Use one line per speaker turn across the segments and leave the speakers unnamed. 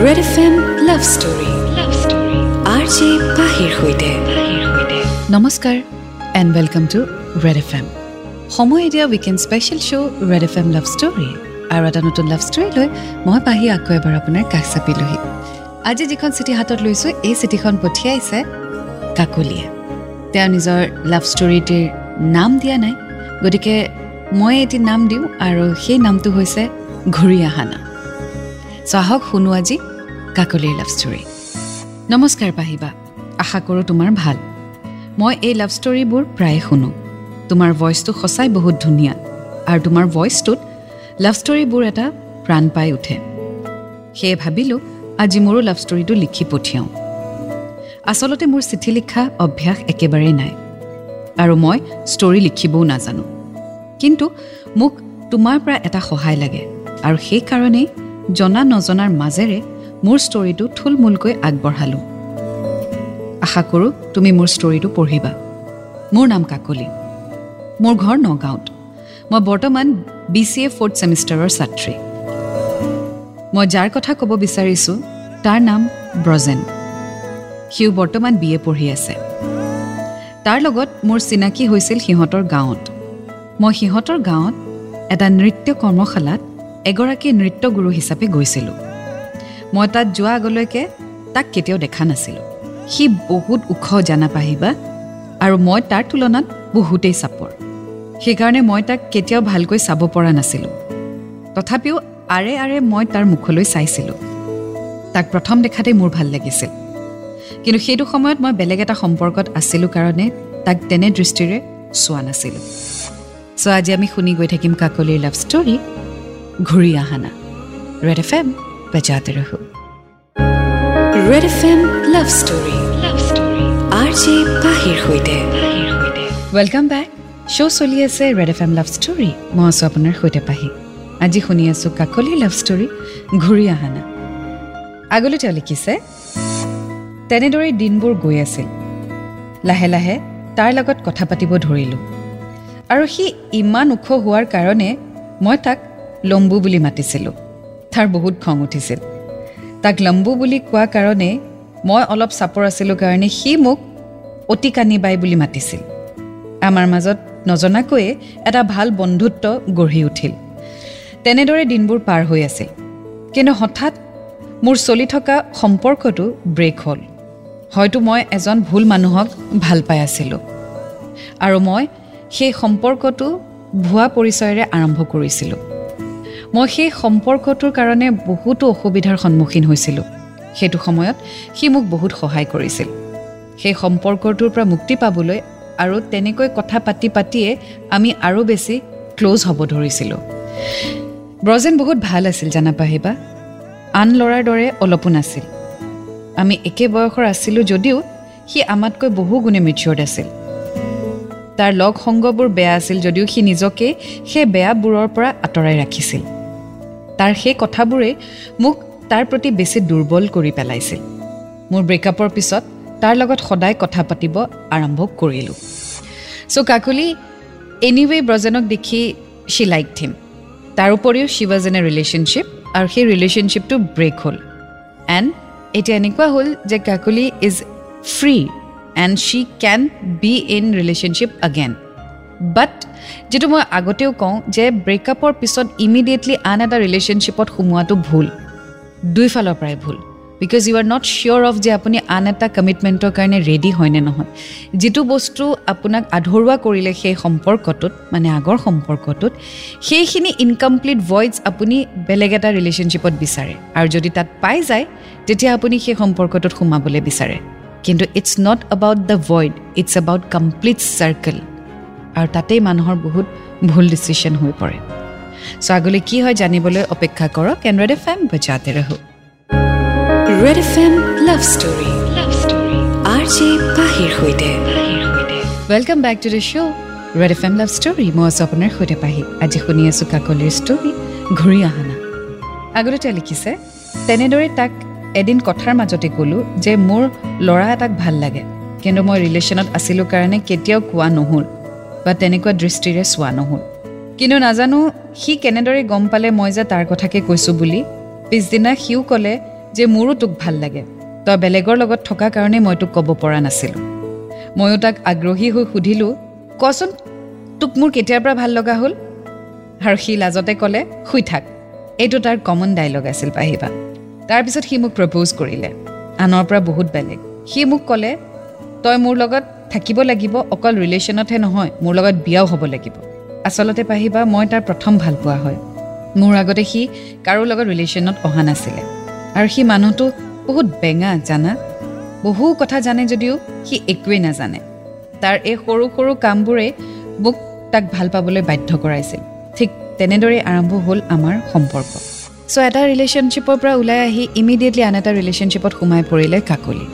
Red F M love story love story R J পাহিৰ সৈতে
নমস্কাৰ and welcome to red F M সময় এতিয়া weekend special show' red F M love story আৰু এটা নতুন লাভ ষ্টৰী লৈ মই পাহি আকৌ এবাৰ আপোনাৰ কাষ চাপিলোহি। আজি যিখন চিঠি হাতত লৈছোঁ এই চিঠিখন পঠিয়াইছে কাকলিয়ে। তেওঁ নিজৰ লাভ ষ্টৰীটিৰ নাম দিয়া নাই। গতিকে মই এটি নাম দিওঁ আৰু সেই নামটো হৈছে ঘূৰি আহানা চ' আহক শুনো আজি কাকলিৰ লাভ ষ্টৰী নমস্কাৰ পাহিবা আশা কৰোঁ তোমাৰ ভাল। মই এই লাভ ষ্টৰীবোৰ প্ৰায়ে শুনো। তোমাৰ ভইচটো সঁচাই বহুত ধুনীয়া আৰু তোমাৰ ভইচটোত লাভ ষ্টৰীবোৰ এটা প্ৰাণ পাই উঠে। সেয়ে ভাবিলোঁ আজি মোৰো লাভ ষ্টৰীটো লিখি পঠিয়াওঁ। আচলতে মোৰ চিঠি লিখা অভ্যাস একেবাৰেই নাই আৰু মই ষ্টৰী লিখিবও নাজানো। কিন্তু মোক তোমাৰ পৰা এটা সহায় লাগে আৰু সেইকাৰণেই জনা নজনাৰ মাজেৰে মোৰ ষ্টৰীটো থুলমূলকৈ আগবঢ়ালোঁ। আশা কৰোঁ তুমি মোৰ ষ্টৰীটো পঢ়িবা। মোৰ নাম কাকলি। মোৰ ঘৰ নগাঁৱত। মই বৰ্তমান বি চি এ ফ'ৰ্থ ছেমিষ্টাৰৰ ছাত্ৰী। মই যাৰ কথা ক'ব বিচাৰিছোঁ তাৰ নাম ব্ৰজেন। সিও বৰ্তমান বি এ পঢ়ি আছে। তাৰ লগত মোৰ চিনাকি হৈছিল সিহঁতৰ গাঁৱত। মই সিহঁতৰ গাঁৱত এটা নৃত্য কৰ্মশালাত এগৰাকী নৃত্যগুৰু হিচাপে গৈছিলোঁ। মই তাত যোৱা আগলৈকে তাক কেতিয়াও দেখা নাছিলোঁ। সি বহুত ওখ জানা পাহিবা আৰু মই তাৰ তুলনাত বহুতেই চাপৰ। সেইকাৰণে মই তাক কেতিয়াও ভালকৈ চাব পৰা নাছিলোঁ। তথাপিও আৰে আৰে মই তাৰ মুখলৈ চাইছিলোঁ। তাক প্ৰথম দেখাতে মোৰ ভাল লাগিছিল। কিন্তু সেইটো সময়ত মই বেলেগ এটা সম্পৰ্কত আছিলোঁ কাৰণে তাক তেনে দৃষ্টিৰে চোৱা নাছিলোঁ। চ' আজি আমি শুনি গৈ থাকিম কাকলিৰ লাভ ষ্টৰী ঘূৰি আহানা ৰেড এফ এম বেজাতে ৰহো।
Red F M love story love story R J পাহিৰ সৈতে।
ৱেলকাম বেক শ্ব' চলি আছে red F M love story মই আছোঁ আপোনাৰ সৈতে পাহি। আজি শুনি আছোঁ কাকলিৰ লাভ ষ্টৰী ঘূৰি আহানা আগলৈ তেওঁ লিখিছে তেনেদৰেই দিনবোৰ গৈ আছিল। লাহে লাহে তাৰ লগত কথা পাতিব ধৰিলোঁ। আৰু সি ইমান ওখ হোৱাৰ কাৰণে মই তাক লম্বু বুলি মাতিছিলোঁ। তাৰ বহুত খং উঠিছিল। তাক লম্বু বুলি কোৱা কাৰণে মই অলপ চাপৰ আছিলোঁ কাৰণে সি মোক অতি কানিবাই বুলি মাতিছিল। আমাৰ মাজত নজনাকৈয়ে এটা ভাল বন্ধুত্ব গঢ়ি উঠিল। তেনেদৰে দিনবোৰ পাৰ হৈ আছিল। কিন্তু হঠাৎ মোৰ চলি থকা সম্পৰ্কটো ব্ৰেক হ'ল। হয়তো মই এজন ভুল মানুহক ভাল পাই আছিলোঁ। আৰু মই সেই সম্পৰ্কটো ভুৱা পৰিচয়েৰে আৰম্ভ কৰিছিলোঁ। মই সেই সম্পৰ্কটোৰ কাৰণে বহুতো অসুবিধাৰ সন্মুখীন হৈছিলোঁ। সেইটো সময়ত সি মোক বহুত সহায় কৰিছিল। সেই সম্পৰ্কটোৰ পৰা মুক্তি পাবলৈ আৰু তেনেকৈ কথা পাতি পাতিয়ে আমি আৰু বেছি ক্ল'জ হ'ব ধৰিছিলোঁ। ব্ৰজেন বহুত ভাল আছিল জানা পাহিবা আন ল'ৰাৰ দৰে অলপো নাছিল। আমি একে বয়সৰ আছিলোঁ যদিও সি আমাতকৈ বহু গুণে মেচিয়ৰ্ড আছিল। তাৰ লগ সংগবোৰ বেয়া আছিল যদিও সি নিজকে সেই বেয়াবোৰৰ পৰা আঁতৰাই ৰাখিছিল। তাৰ সেই কথাবোৰেই মোক তাৰ প্ৰতি বেছি দুৰ্বল কৰি পেলাইছিল। মোৰ ব্ৰেকআপৰ পিছত তাৰ লগত সদায় কথা পাতিব আৰম্ভ কৰিলোঁ। চ' কাকলি এনিৱে ব্ৰজেনক দেখি শ্বি লাইক থিম তাৰ উপৰিও শি ৱাজ এন ৰিলেশ্যনশ্বিপ আৰু সেই ৰিলেশ্যনশ্বিপটো ব্ৰেক হ'ল। এণ্ড এতিয়া এনেকুৱা হ'ল যে Kakoli is free and she can be in relationship again but যিটো মই আগতেও কওঁ যে ব্ৰেকআপৰ পিছত ইমিডিয়েটলি আন এটা ৰিলেশ্যনশ্বিপত সোমোৱাটো ভুল। দুইফালৰ পৰাই ভুল। Because you are not sure of যে আপুনি আন এটা কমিটমেণ্টৰ কাৰণে ৰেডি হয়নে নহয়। যিটো বস্তু আপোনাক আধৰুৱা কৰিলে সেই সম্পৰ্কটোত মানে আগৰ সম্পৰ্কটোত সেইখিনি ইনকমপ্লিট ভইডছ আপুনি বেলেগ এটা ৰিলেশ্যনশ্বিপত বিচাৰে। আৰু যদি তাত পাই যায় তেতিয়া আপুনি সেই সম্পৰ্কটোত সোমাবলৈ বিচাৰে। কিন্তু it's not about the void it's about complete circle আৰু তাতেই মানুহৰ বহুত ভুল ডিচিশ্যন হৈ পৰে। চ' আগলৈ কি হয় জানিবলৈ অপেক্ষা কৰক কেনৰেড এফ এম বজাতে ৰহো।
Red F M love story love story R J পাহিৰ সৈতে।
Welcome back to the show' red F M love story মই আছোঁ আপোনাৰ সৈতে পাহি আজি শুনি আছোঁ কাকলিৰ ষ্টৰী ঘূৰি আহানা আগতে তেওঁ লিখিছে তেনেদৰে তাক এদিন কথাৰ মাজতে ক'লোঁ যে মোৰ ল'ৰা এটাক ভাল লাগে কিন্তু মই ৰিলেশ্যনত আছিলোঁ কাৰণে কেতিয়াও কোৱা নহ'ল। বা তেনেকুৱা দৃষ্টিৰে চোৱা নহ'ল। কিন্তু নাজানো সি কেনেদৰে গম পালে মই যে তাৰ কথাকে কৈছোঁ বুলি। পিছদিনা সিও ক'লে যে মোৰো তোক ভাল লাগে তই বেলেগৰ লগত থকা কাৰণে মই তোক ক'ব পৰা নাছিলোঁ। ময়ো তাক আগ্ৰহী হৈ সুধিলোঁ কচোন তোক মোৰ কেতিয়াৰ পৰা ভাল লগা হ'ল? আৰু সি লাজতে ক'লে শুই থাক এইটো তাৰ কমন ডাইলগ আছিল পাহিবা। তাৰপিছত সি মোক প্ৰপ'জ কৰিলে। আনৰ পৰা বহুত বেলেগ। সি মোক ক'লে তই মোৰ লগত থাকিব লাগিব অকল ৰিলেশ্যনতহে নহয় মোৰ লগত বিয়াও হ'ব লাগিব। আচলতে পাহিবা মই তাৰ প্ৰথম ভাল পোৱা হয়। মোৰ আগতে সি কাৰো লগত ৰিলেশ্যনত অহা নাছিলে। আৰু সি মানুহটো বহুত বেঙা জানা? বহু কথা জানে যদিও সি একোৱেই নাজানে। তাৰ এই সৰু সৰু কামবোৰে মোক তাক ভাল পাবলৈ বাধ্য কৰাইছিল। ঠিক তেনেদৰেই আৰম্ভ হ'ল আমাৰ সম্পৰ্ক। চ' এটা ৰিলেশ্যনশ্বিপৰ পৰা ওলাই আহি ইমিডিয়েটলি আন এটা ৰিলেশ্যনশ্বিপত সোমাই পৰিলে Kakoli.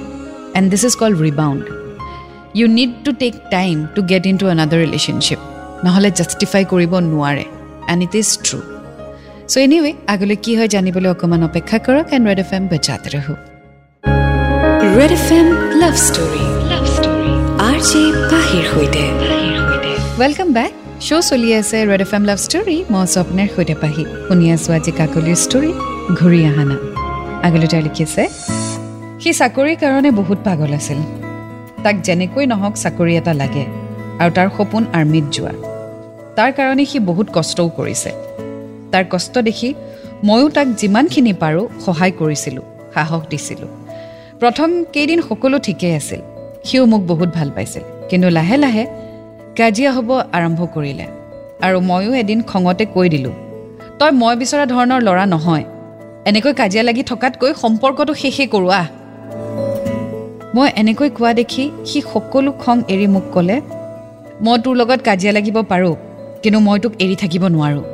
And this is called rebound you need to take time to get into another relationship নহ'লে জাষ্টিফাই কৰিব নোৱাৰে। And it is true so' anyway আগলৈ কি হয় জানিবলৈ অকণমান অপেক্ষা কৰক এণ্ড ৰেড এফ এম বজাতে ৰহো।
Red F M love story love story R J পাহিৰ সৈতে।
ৱেলকাম বেক শ্ব' চলি আছে red F M love story মই আছোঁ আপোনাৰ সৈতে পাহি। শুনি আছোঁ আজি কাকলিৰ ষ্টৰী ঘূৰি অহা না আগলৈ তেওঁ লিখিছে সি চাকৰিৰ কাৰণে বহুত পাগল আছিল। তাক যেনেকৈ নহওক চাকৰি এটা লাগে আৰু তাৰ সপোন আৰ্মিত যোৱা। তাৰ কাৰণে সি বহুত কষ্টও কৰিছে। তাৰ কষ্ট দেখি ময়ো তাক যিমানখিনি পাৰোঁ সহায় কৰিছিলোঁ সাহস দিছিলোঁ। প্ৰথম কেইদিন সকলো ঠিকেই আছিল সিও মোক বহুত ভাল পাইছিল। কিন্তু লাহে লাহে কাজিয়া হ'ব আৰম্ভ কৰিলে আৰু ময়ো এদিন খঙতে কৈ দিলোঁ তই মই বিচৰা ধৰণৰ ল'ৰা নহয়। এনেকৈ কাজিয়া লাগি থকাতকৈ সম্পৰ্কটো শেষেই কৰোঁ আহ। মই এনেকৈ কোৱা দেখি সি সকলো খং এৰি মোক ক'লে মই তোৰ লগত কাজিয়া লাগিব পাৰোঁ কিন্তু মই তোক এৰি থাকিব নোৱাৰোঁ।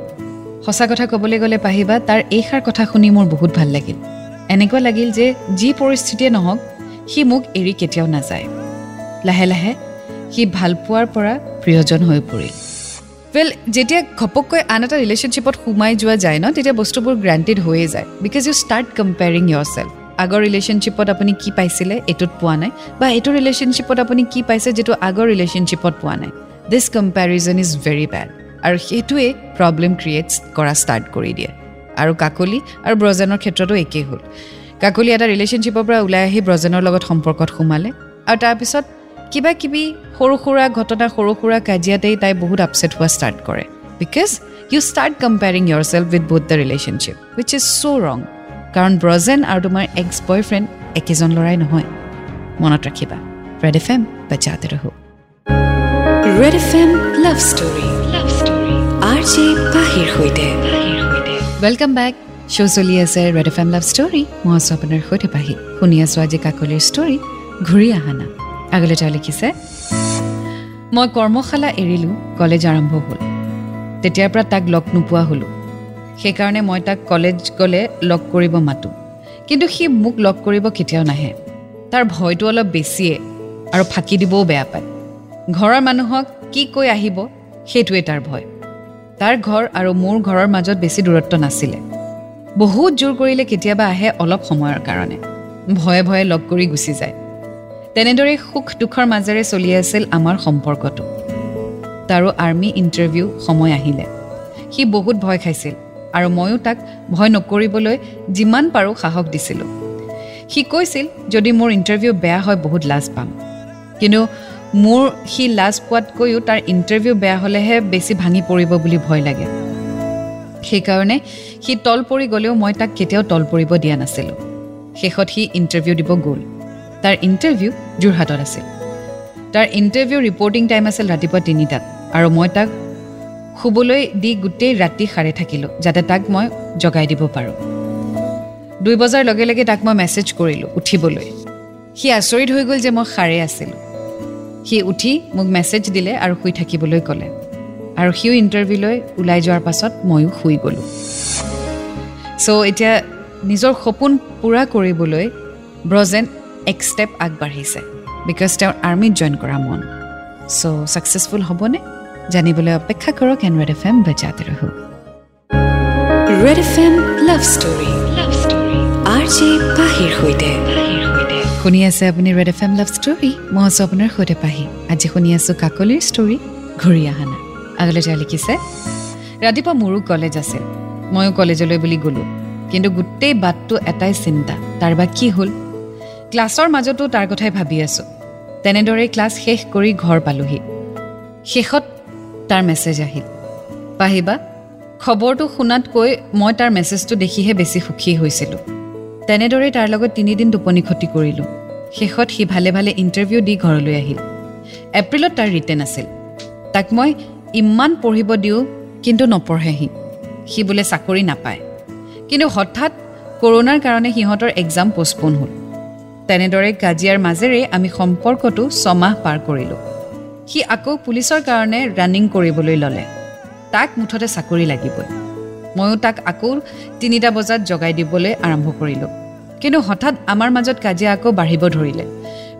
সঁচা কথা ক'বলৈ গ'লে পাহিবা তাৰ এইষাৰ কথা শুনি মোৰ বহুত ভাল লাগিল। এনেকুৱা লাগিল যে যি পৰিস্থিতিয়ে নহওক সি মোক এৰি কেতিয়াও নাযায়। লাহে লাহে সি ভাল পোৱাৰ পৰা প্ৰিয়জন হৈ পৰিল। ৱেল যেতিয়া ঘপককৈ আন এটা ৰিলেশ্যনশ্বিপত সোমাই যোৱা যায় ন তেতিয়া বস্তুবোৰ গ্ৰাণ্টেড হৈয়ে যায় because you start comparing yourself আগৰ ৰিলেশ্যনশ্বিপত আপুনি কি পাইছিলে এইটোত পোৱা নাই বা এইটো ৰিলেশ্যনশ্বিপত আপুনি কি পাইছে যিটো আগৰ ৰিলেশ্যনশ্বিপত পোৱা নাই? This comparison is very bad আৰু সেইটোৱে প্ৰব্লেম ক্ৰিয়েটছ কৰা ষ্টাৰ্ট কৰি দিয়ে। আৰু কাকলি আৰু ব্ৰজেনৰ ক্ষেত্ৰতো একেই হ'ল। কাকলি এটা ৰিলেশ্যনশ্বিপৰ পৰা ওলাই আহি ব্ৰজেনৰ লগত সম্পৰ্কত সোমালে। আৰু তাৰপিছত কিবা কিবি সৰু সুৰা ঘটনা সৰু সুৰা কাজিয়াতেই তাই বহুত আপছেট হোৱা ষ্টাৰ্ট কৰে। Because you start comparing yourself with both the relationship which is so' wrong কাৰণ ব্ৰজেন আৰু তোমাৰ এক্স বয়ফ্ৰেণ্ড একেজন ল'ৰাই নহয়। মনত ৰাখিবা ৰেড এফ এম বাচ্চাতে ৰহো।
Red F M love story love story R J পাহিৰ সৈতে।
ৱেলকাম বেক শ্ব' চলি আছে red F M love story মই আছোঁ আপোনাৰ সৈতে পাহি শুনি আছোঁ আজি কাকলিৰ ষ্টৰী ঘূৰি অহা না। আগলৈ তেওঁ লিখিছে মই কৰ্মশালা এৰিলোঁ কলেজ আৰম্ভ হ'ল। তেতিয়াৰ পৰা তাক লগ নোপোৱা হ'লোঁ। সেইকাৰণে মই তাক কলেজ গ'লে লগ কৰিব মাতোঁ। কিন্তু সি মোক লগ কৰিব কেতিয়াও নাহে। তাৰ ভয়টো অলপ বেছিয়ে আৰু ফাঁকি দিবও বেয়া পায়। ঘৰৰ মানুহক কি কৈ আহিব সেইটোৱে তাৰ ভয়। তাৰ ঘৰ আৰু মোৰ ঘৰৰ মাজত বেছি দূৰত্ব নাছিলে। বহুত জোৰ কৰিলে কেতিয়াবা আহে অলপ সময়ৰ কাৰণে। ভয়ে ভয়ে লগ কৰি গুচি যায়। তেনেদৰেই সুখ দুখৰ মাজেৰে চলি আছিল আমাৰ সম্পৰ্কটো। তাৰো আৰ্মি ইণ্টাৰভিউ সময় আহিলে। সি বহুত ভয় খাইছিল। আৰু ময়ো তাক ভয় নকৰিবলৈ যিমান পাৰোঁ সাহস দিছিলোঁ। সি কৈছিল যদি মোৰ ইণ্টাৰভিউ বেয়া হয় বহুত লাজ পাম। কিন্তু মোৰ সি লাজ পোৱাতকৈও তাৰ ইণ্টাৰভিউ বেয়া হ'লেহে বেছি ভাঙি পৰিব বুলি ভয় লাগে। সেইকাৰণে সি তল পৰি গ'লেও মই তাক কেতিয়াও তল পৰিব দিয়া নাছিলোঁ। শেষত সি ইণ্টাৰভিউ দিব গ'ল। তাৰ ইণ্টাৰভিউ যোৰহাটত আছিল। তাৰ ইণ্টাৰভিউ ৰিপৰ্টিং টাইম আছিল ৰাতিপুৱা তিনিটাত আৰু মই তাক শুবলৈ দি গোটেই ৰাতি সাৰে থাকিলোঁ যাতে তাক মই জগাই দিব পাৰোঁ। দুই বজাৰ লগে লগে তাক মই মেছেজ কৰিলোঁ উঠিবলৈ। সি আচৰিত হৈ গ'ল যে মই সাৰে আছিলোঁ। সি উঠি মোক মেছেজ দিলে আৰু শুই থাকিবলৈ ক'লে। আৰু সিও ইণ্টাৰভিউলৈ ওলাই যোৱাৰ পাছত ময়ো শুই গ'লোঁ। চ' এতিয়া নিজৰ সপোন পূৰা কৰিবলৈ ব্ৰজেন এক ষ্টেপ আগবাঢ়িছে। বিকজ তেওঁৰ আৰ্মিত জইন কৰা মন। চ' ছাকচেছফুল হ'বনে? জানিবলৈ অপেক্ষা কৰক এন ৰেড এফ এম বজাতে ৰহো।
Red F M love story. Love story. R J পাহিৰ সৈতে।
শুনি আছে আপুনি red F M love story মই আছোঁ আপোনাৰ সৈতে পাহি। আজি শুনি আছোঁ কাকলিৰ ষ্টৰী ঘূৰি অহা আগলৈ তেওঁ লিখিছে ৰাতিপুৱা মোৰো কলেজ আছিল ময়ো কলেজলৈ বুলি গ'লোঁ। কিন্তু গোটেই বাটটো এটাই চিন্তা তাৰ বা কি হ'ল? ক্লাছৰ মাজতো তাৰ কথাই ভাবি আছোঁ। তেনেদৰেই ক্লাছ শেষ কৰি ঘৰ পালোহি। শেষত তাৰ মেছেজ আহিল। পাহিবা খবৰটো শুনাতকৈ মই তাৰ মেছেজটো দেখিহে বেছি সুখী হৈছিলোঁ। তেনেদৰেই তাৰ লগত তিনিদিন টোপনি ক্ষতি কৰিলোঁ। শেষত সি ভালে ভালে ইণ্টাৰভিউ দি ঘৰলৈ আহিল। এপ্ৰিলত তাৰ ৰিটেন আছিল। তাক মই ইমান পঢ়িব দিওঁ কিন্তু নপঢ়ে সি সি বোলে চাকৰি নাপায়। কিন্তু হঠাৎ কৰোণাৰ কাৰণে সিহঁতৰ এক্সাম পষ্টপ'ন হ'ল। তেনেদৰে কাজিয়াৰ মাজেৰে আমি সম্পৰ্কটো ছমাহ পাৰ কৰিলোঁ। সি আকৌ পুলিচৰ কাৰণে ৰানিং কৰিবলৈ ল'লে। তাক মুঠতে চাকৰি লাগিবই। ময়ো তাক আকৌ তিনিটা বজাত জগাই দিবলৈ আৰম্ভ কৰিলোঁ। কিন্তু হঠাৎ আমাৰ মাজত কাজিয়া আকৌ বাঢ়িব ধৰিলে।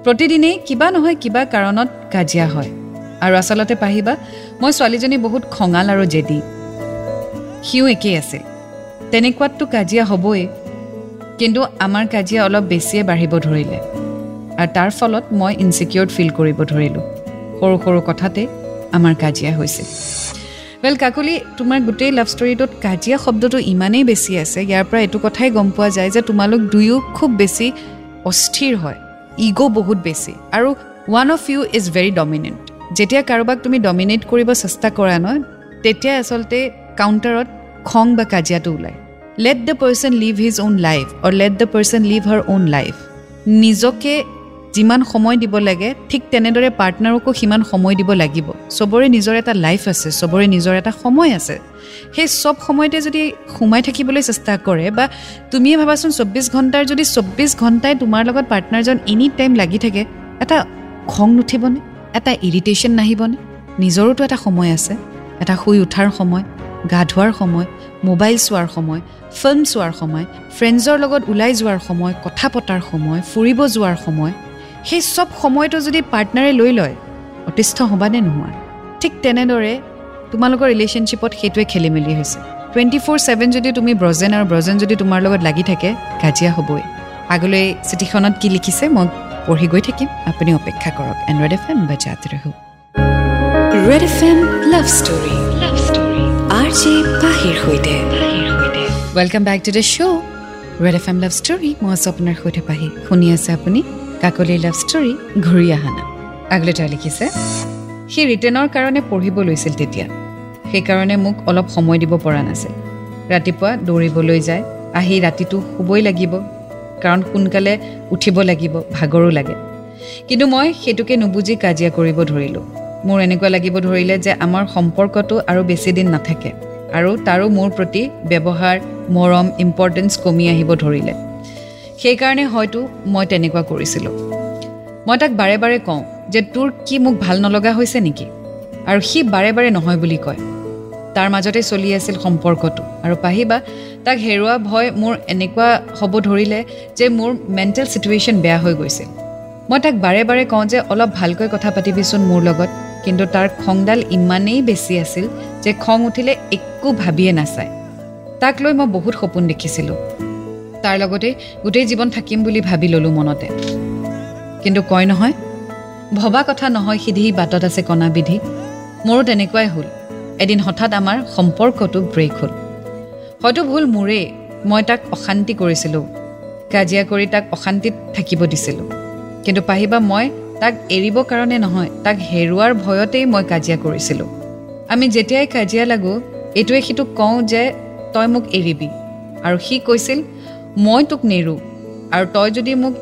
প্ৰতিদিনেই কিবা নহয় কিবা কাৰণত কাজিয়া হয়। আৰু আচলতে পাহিবা মই ছোৱালীজনী বহুত খঙাল আৰু জেদি। সিও একেই আছিল। তেনেকুৱাততো কাজিয়া হ'বই। কিন্তু আমাৰ কাজিয়া অলপ বেছিয়ে বাঢ়িব ধৰিলে। আৰু তাৰ ফলত মই ইনচিকিউৰ্ড ফিল কৰিব ধৰিলোঁ। সৰু সৰু কথাতে আমাৰ কাজিয়া হৈছিল ৱেল কাকলি তোমাৰ গোটেই লাভ ষ্টৰিটোত কাজিয়া শব্দটো ইমানেই বেছি আছে ইয়াৰ পৰা এইটো কথাই গম পোৱা যায় যে তোমালোক দুয়ো খুব বেছি অস্থিৰ হয় ইগ' বহুত বেছি আৰু one of you is very dominant যেতিয়া কাৰোবাক তুমি ডমিনেট কৰিব চেষ্টা কৰা নহয় তেতিয়া আচলতে কাউণ্টাৰত খং বা কাজিয়াটো ওলায়। Let the person live his own life or let the person live her own life নিজকে যিমান সময় দিব লাগে ঠিক তেনেদৰে পাৰ্টনাৰকো সিমান সময় দিব লাগিব। চবৰে নিজৰ এটা লাইফ আছে চবৰে নিজৰ এটা সময় আছে। সেই চব সময়তে যদি সোমাই থাকিবলৈ চেষ্টা কৰে বা তুমিয়ে ভাবাচোন চৌব্বিছ ঘণ্টাৰ যদি চৌব্বিছ ঘণ্টাই তোমাৰ লগত পাৰ্টনাৰজন এনি টাইম লাগি থাকে এটা খং নুঠিবনে? এটা ইৰিটেশ্যন নাহিবনে? নিজৰোতো এটা সময় আছে। এটা শুই উঠাৰ সময় গা ধোৱাৰ সময় মোবাইল চোৱাৰ সময় ফিল্ম চোৱাৰ সময় ফ্ৰেণ্ডছৰ লগত ওলাই যোৱাৰ সময় কথা পতাৰ সময় ফুৰিব যোৱাৰ সময় সেই চব সময়টো যদি পাৰ্টনাৰে লৈ লয় অতিষ্ঠ হ'বানে নোহোৱা। ঠিক তেনেদৰে তোমালোকৰ ৰিলেশ্যনশ্বিপত সেইটোৱে খেলি মেলি হৈছে। টুৱেণ্টি ফ'ৰ ছেভেন যদি তুমি ব্ৰজেন আৰু ব্ৰজেন যদি তোমাৰ লগত লাগি থাকে কাজিয়া হ'বই। আগলৈ চিঠিখনত কি লিখিছে মই পঢ়ি গৈ থাকিম। আপুনি অপেক্ষা কৰক। এণ্ড্ৰইড এফ এম বা জাতি ৰহু।
Red F M love story. Love story. R J পাহিৰ সৈতে।
Welcome back to the show' red F M love story. মই আছোঁ আপোনাৰ সৈতে পাহি। শুনি আছে আপুনি? কাকলিৰ লাভ ষ্টৰী ঘূৰি অহা না আগলৈ তেওঁ লিখিছে সি ৰিটেনৰ কাৰণে পঢ়িব লৈছিল তেতিয়া। সেইকাৰণে মোক অলপ সময় দিব পৰা নাছিল। ৰাতিপুৱা দৌৰিবলৈ যায় আহি ৰাতিটো শুবই লাগিব কাৰণ সোনকালে উঠিব লাগিব ভাগৰো লাগে। কিন্তু মই সেইটোকে নুবুজি কাজিয়া কৰিব ধৰিলোঁ। মোৰ এনেকুৱা লাগিব ধৰিলে যে আমাৰ সম্পৰ্কটো আৰু বেছিদিন নাথাকে আৰু তাৰো মোৰ প্ৰতি ব্যৱহাৰ মৰম ইম্পৰ্টেঞ্চ কমি আহিব ধৰিলে। সেইকাৰণে হয়তো মই তেনেকুৱা কৰিছিলোঁ। মই তাক বাৰে বাৰে কওঁ যে তোৰ কি মোক ভাল নলগা হৈছে নেকি? আৰু সি বাৰে বাৰে নহয় বুলি কয়। তাৰ মাজতে চলি আছিল সম্পৰ্কটো। আৰু পাহিবা তাক হেৰুৱা ভয় মোৰ এনেকুৱা হ'ব ধৰিলে যে মোৰ মেণ্টেল চিটুৱেশ্যন বেয়া হৈ গৈছিল। মই তাক বাৰে বাৰে কওঁ যে অলপ ভালকৈ কথা পাতিবিচোন মোৰ লগত কিন্তু তাৰ খংডাল ইমানেই বেছি আছিল যে খং উঠিলে একো ভাবিয়ে নাচায়। তাক লৈ মই বহুত সপোন দেখিছিলোঁ। তাৰ লগতে গোটেই জীৱন থাকিম বুলি ভাবি ল'লোঁ মনতে। কিন্তু কয় নহয় ভবা কথা নহয় সিধি বাটত আছে কণা বিধি। মোৰো তেনেকুৱাই হ'ল। এদিন হঠাৎ আমাৰ সম্পৰ্কটো ব্ৰেক হ'ল। হয়তো ভুল মোৰেই মই তাক অশান্তি কৰিছিলোঁ। কাজিয়া কৰি তাক অশান্তিত থাকিব দিছিলোঁ। কিন্তু পাহিবা মই তাক এৰিবৰ কাৰণে নহয় তাক হেৰুৱাৰ ভয়তেই মই কাজিয়া কৰিছিলোঁ। আমি যেতিয়াই কাজিয়া লাগোঁ এইটোৱে সিটোক কওঁ যে তই মোক এৰিবি। আৰু সি কৈছিল মই তোক নেৰোঁ আৰু তই যদি মোক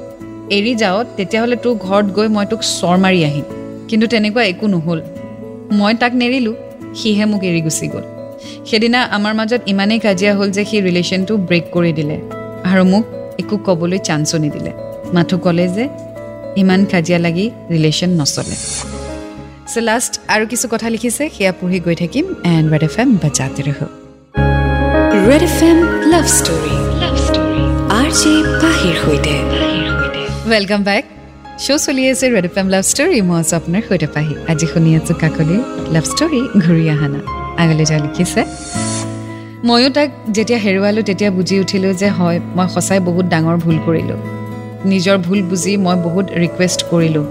এৰি যাওঁ তেতিয়াহ'লে তোৰ ঘৰত গৈ মই তোক চৰ মাৰি আহিম। কিন্তু তেনেকুৱা একো নহ'ল। মই তাক নেৰিলোঁ সিহে মোক এৰি গুচি গ'ল। সেইদিনা আমাৰ মাজত ইমানেই কাজিয়া হ'ল যে সি ৰিলেশ্যনটো ব্ৰেক কৰি দিলে। আৰু মোক একো ক'বলৈ চান্সো নিদিলে। মাথো ক'লে যে ইমান কাজিয়া লাগি ৰিলেশ্যন নচলে। চ' লাষ্ট আৰু কিছু কথা লিখিছে সেয়া পঢ়ি গৈ থাকিম। এণ্ড ৰেড এফ এম বাজাতে ৰহো
red F M love story story R J পাহিৰ সৈতে।
ৱেলকাম বেক শ্ব' চলি আছে red F M love story মই আছোঁ আপোনাৰ সৈতে পাহি। আজি শুনি আছোঁ কাকলিৰ লাভ ষ্টৰী ঘূৰি অহা না। আগলৈ যা লিখিছে। ময়ো তাক যেতিয়া হেৰুৱালোঁ তেতিয়া বুজি উঠিলোঁ যে হয় মই সঁচাই বহুত ডাঙৰ ভুল কৰিলোঁ। নিজৰ ভুল বুজি মই বহুত ৰিকুৱেষ্ট কৰিলোঁ।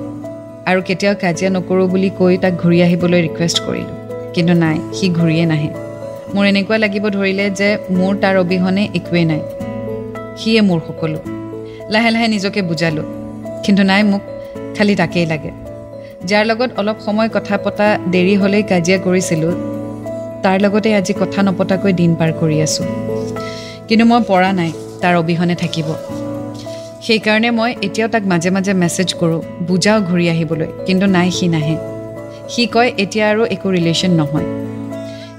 আৰু কেতিয়াও কাজিয়া নকৰোঁ বুলি কৈ তাক ঘূৰি আহিবলৈ ৰিকুৱেষ্ট কৰিলোঁ। কিন্তু নাই সি ঘূৰিয়ে নাহে। মোৰ এনেকুৱা লাগিব ধৰিলে যে মোৰ তাৰ অবিহনে একোৱেই নাই। সিয়ে মোৰ সকলো। লাহে লাহে নিজকে বুজালোঁ। কিন্তু নাই মোক খালি তাকেই লাগে। যাৰ লগত অলপ সময় কথা পতা দেৰি হ'লেই কাজিয়া কৰিছিলোঁ তাৰ লগতে আজি কথা নপতাকৈ দিন পাৰ কৰি আছোঁ। কিন্তু মই পৰা নাই তাৰ অবিহনে থাকিব। সেইকাৰণে মই এতিয়াও তাক মাজে মাজে মেছেজ কৰোঁ বুজাওঁ ঘূৰি আহিবলৈ কিন্তু নাই সি নাহে। সি কয় এতিয়া আৰু একো ৰিলেশ্যন নহয়।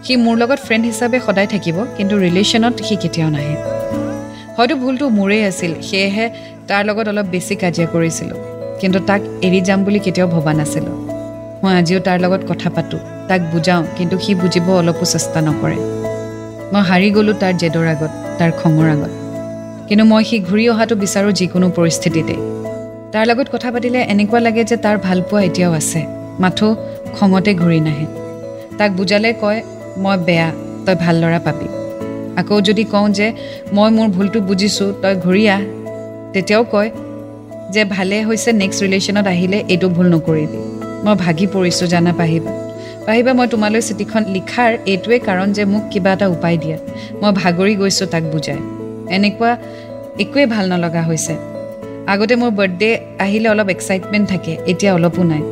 সি মোৰ লগত ফ্ৰেণ্ড হিচাপে সদায় থাকিব কিন্তু ৰিলেশ্যনত সি কেতিয়াও নাহে। হয়তো ভুলটো মোৰেই আছিল সেয়েহে তাৰ লগত অলপ বেছি কাজিয়া কৰিছিলোঁ। কিন্তু তাক এৰি যাম বুলি কেতিয়াও ভবা নাছিলোঁ। মই আজিও তাৰ লগত কথা পাতোঁ তাক বুজাওঁ কিন্তু সি বুজিব অলপো চেষ্টা নকৰে। মই হাৰি গ'লোঁ তাৰ জেদৰ আগত তাৰ খঙৰ আগত। কিন্তু মই সি ঘূৰি অহাটো বিচাৰোঁ যিকোনো পৰিস্থিতিতে। তাৰ লগত কথা পাতিলে এনেকুৱা লাগে যে তাৰ ভালপোৱা এতিয়াও আছে মাথো খঙতে ঘূৰি নাহে। তাক বুজালে কয় মই বেয়া তই ভাল ল'ৰা পাবি। আকৌ যদি কওঁ যে মই মোৰ ভুলটো বুজিছোঁ তই ঘূৰি আহ তেতিয়াও কয় যে ভালে হৈছে নেক্সট ৰিলেশ্যনত আহিলে এইটো ভুল নকৰিবি। মই ভাগি পৰিছোঁ জানা পাহিবা। পাহিবা মই তোমালৈ চিঠিখন লিখাৰ এইটোৱে কাৰণ যে মোক কিবা এটা উপায় দিয়া। মই ভাগৰি গৈছোঁ তাক বুজাই। এনেকুৱা একোৱেই ভাল নলগা হৈছে। আগতে মোৰ বাৰ্থডে আহিলে অলপ এক্সাইটমেণ্ট থাকে এতিয়া অলপো নাই।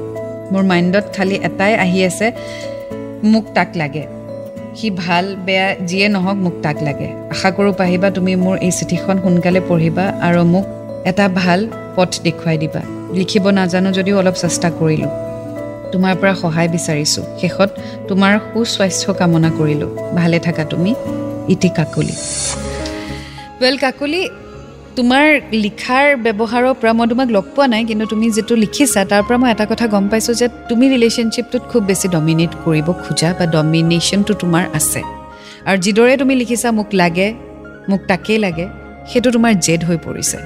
মোৰ মাইণ্ডত খালি এটাই আহি আছে মোক তাক লাগে। সি ভাল বেয়া যিয়ে নহওক মোক তাক লাগে। আশা কৰোঁ পাহিবা তুমি মোৰ এই চিঠিখন সোনকালে পঢ়িবা আৰু মোক এটা ভাল পথ দেখুৱাই দিবা। লিখিব নাজানো যদিও অলপ চেষ্টা কৰিলোঁ। তোমাৰ পৰা সহায় বিচাৰিছোঁ। শেষত তোমাৰ সুস্বাস্থ্য কামনা কৰিলোঁ। ভালে থাকা তুমি। ইতি কাকলি। ৱেল কাকলি তোমাৰ লিখাৰ ব্যৱহাৰৰ পৰা মই তোমাক লগ পোৱা নাই কিন্তু তুমি যিটো লিখিছা তাৰ পৰা মই এটা কথা গম পাইছোঁ যে তুমি ৰিলেশ্যনশ্বিপটোত খুব বেছি ডমিনেট কৰিব খোজা বা ডমিনেশ্যনটো তোমাৰ আছে। আৰু যিদৰে তুমি লিখিছা মোক লাগে মোক তাকেই লাগে সেইটো তোমাৰ জেদ হৈ পৰিছে।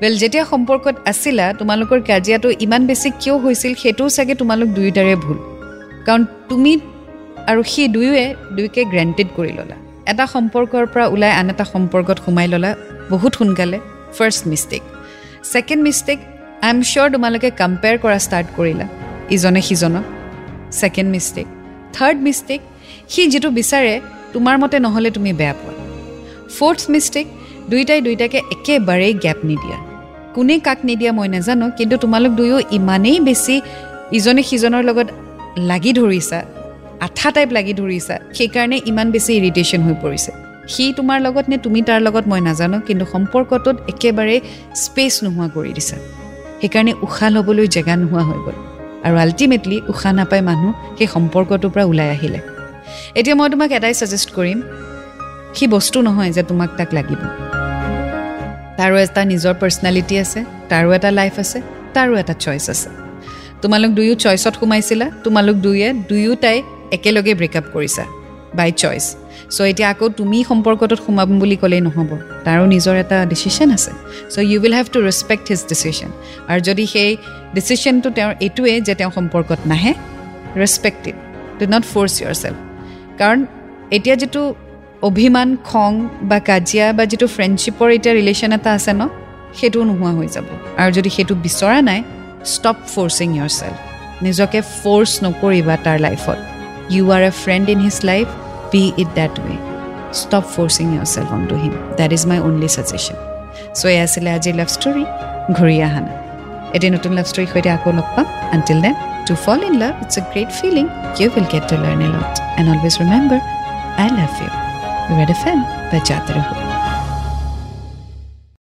ৱেল যেতিয়া সম্পৰ্কত আছিলা তোমালোকৰ কাজিয়াটো ইমান বেছি কিয় হৈছিল সেইটোও চাগে তোমালোক দুয়োটাৰে ভুল। কাৰণ তুমি আৰু সি দুয়োৱে দুয়োকে গ্ৰেণ্টেড কৰি ল'লা। এটা সম্পৰ্কৰ পৰা ওলাই আন এটা সম্পৰ্কত সোমাই ল'লা বহুত সোনকালে। First mistake second mistake I am sure তোমালোকে কম্পেয়াৰ কৰা ষ্টাৰ্ট কৰিলা ইজনে সিজনক। ছেকেণ্ড মিষ্টেক থাৰ্ড মিষ্টেক সি যিটো বিচাৰে তোমাৰ মতে নহ'লে তুমি বেয়া পোৱা। ফ'ৰ্থ মিষ্টেক দুয়োটাই দুয়োটাকে একেবাৰেই গেপ নিদিয়া। কোনে কাক নিদিয়া মই নাজানো কিন্তু তোমালোক দুয়ো ইমানেই বেছি ইজনে সিজনৰ লগত লাগি ধৰিছা আঠা টাইপ লাগি ধৰিছা। সেইকাৰণে ইমান বেছি ইৰিটেশ্যন হৈ পৰিছে। সি তোমাৰ লগত নে তুমি তাৰ লগত মই নাজানো কিন্তু সম্পৰ্কটোত একেবাৰে স্পেচ নোহোৱা কৰি দিছা। সেইকাৰণে উশাহ ল'বলৈ জেগা নোহোৱা হৈ গ'ল। আৰু আল্টিমেটলি উশাহ নাপাই মানুহ সেই সম্পৰ্কটোৰ পৰা ওলাই আহিলে। এতিয়া মই তোমাক এটাই ছাজেষ্ট কৰিম। সি বস্তু নহয় যে তোমাক তাক লাগিব। তাৰো এটা নিজৰ পাৰ্চনেলিটি আছে তাৰো এটা লাইফ আছে তাৰো এটা চইচ আছে। তোমালোক দুয়ো চইচত সোমাইছিলা তোমালোক দুয়ে দুয়োটাই একেলগে ব্ৰেকআপ কৰিছা বাই চইচ চ' এতিয়া আকৌ তুমি সম্পৰ্কটোত সোমাম বুলি ক'লেই নহ'ব। তাৰো নিজৰ এটা ডিচিশ্যন আছে। So' you will have to respect his decision আৰু যদি সেই ডিচিশ্যনটো তেওঁৰ এইটোৱেই যে তেওঁ সম্পৰ্কত নাহে respect it do not force yourself কাৰণ এতিয়া যিটো অভিমান খং বা কাজিয়া বা যিটো ফ্ৰেণ্ডশ্বিপৰ এতিয়া ৰিলেশ্যন এটা আছে ন সেইটোও নোহোৱা হৈ যাব। আৰু যদি সেইটো বিচৰা নাই ষ্টপ ফ'ৰ্চিং ইয়ৰ চেল্ফ নিজকে ফ'ৰ্চ নকৰিবা তাৰ লাইফত you are a friend in his life be it that way stop forcing yourself on to him that is my only suggestion so' এয়া আছিলে আজিৰ লাভ ষ্টৰী ঘূৰি অহা নাই এটি নতুন লাভ ষ্টৰীৰ সৈতে আকৌ লগ পাম until then to fall in love it's a great feeling you will get to learn a lot and always remember I love you red F M বাজাতে ৰহো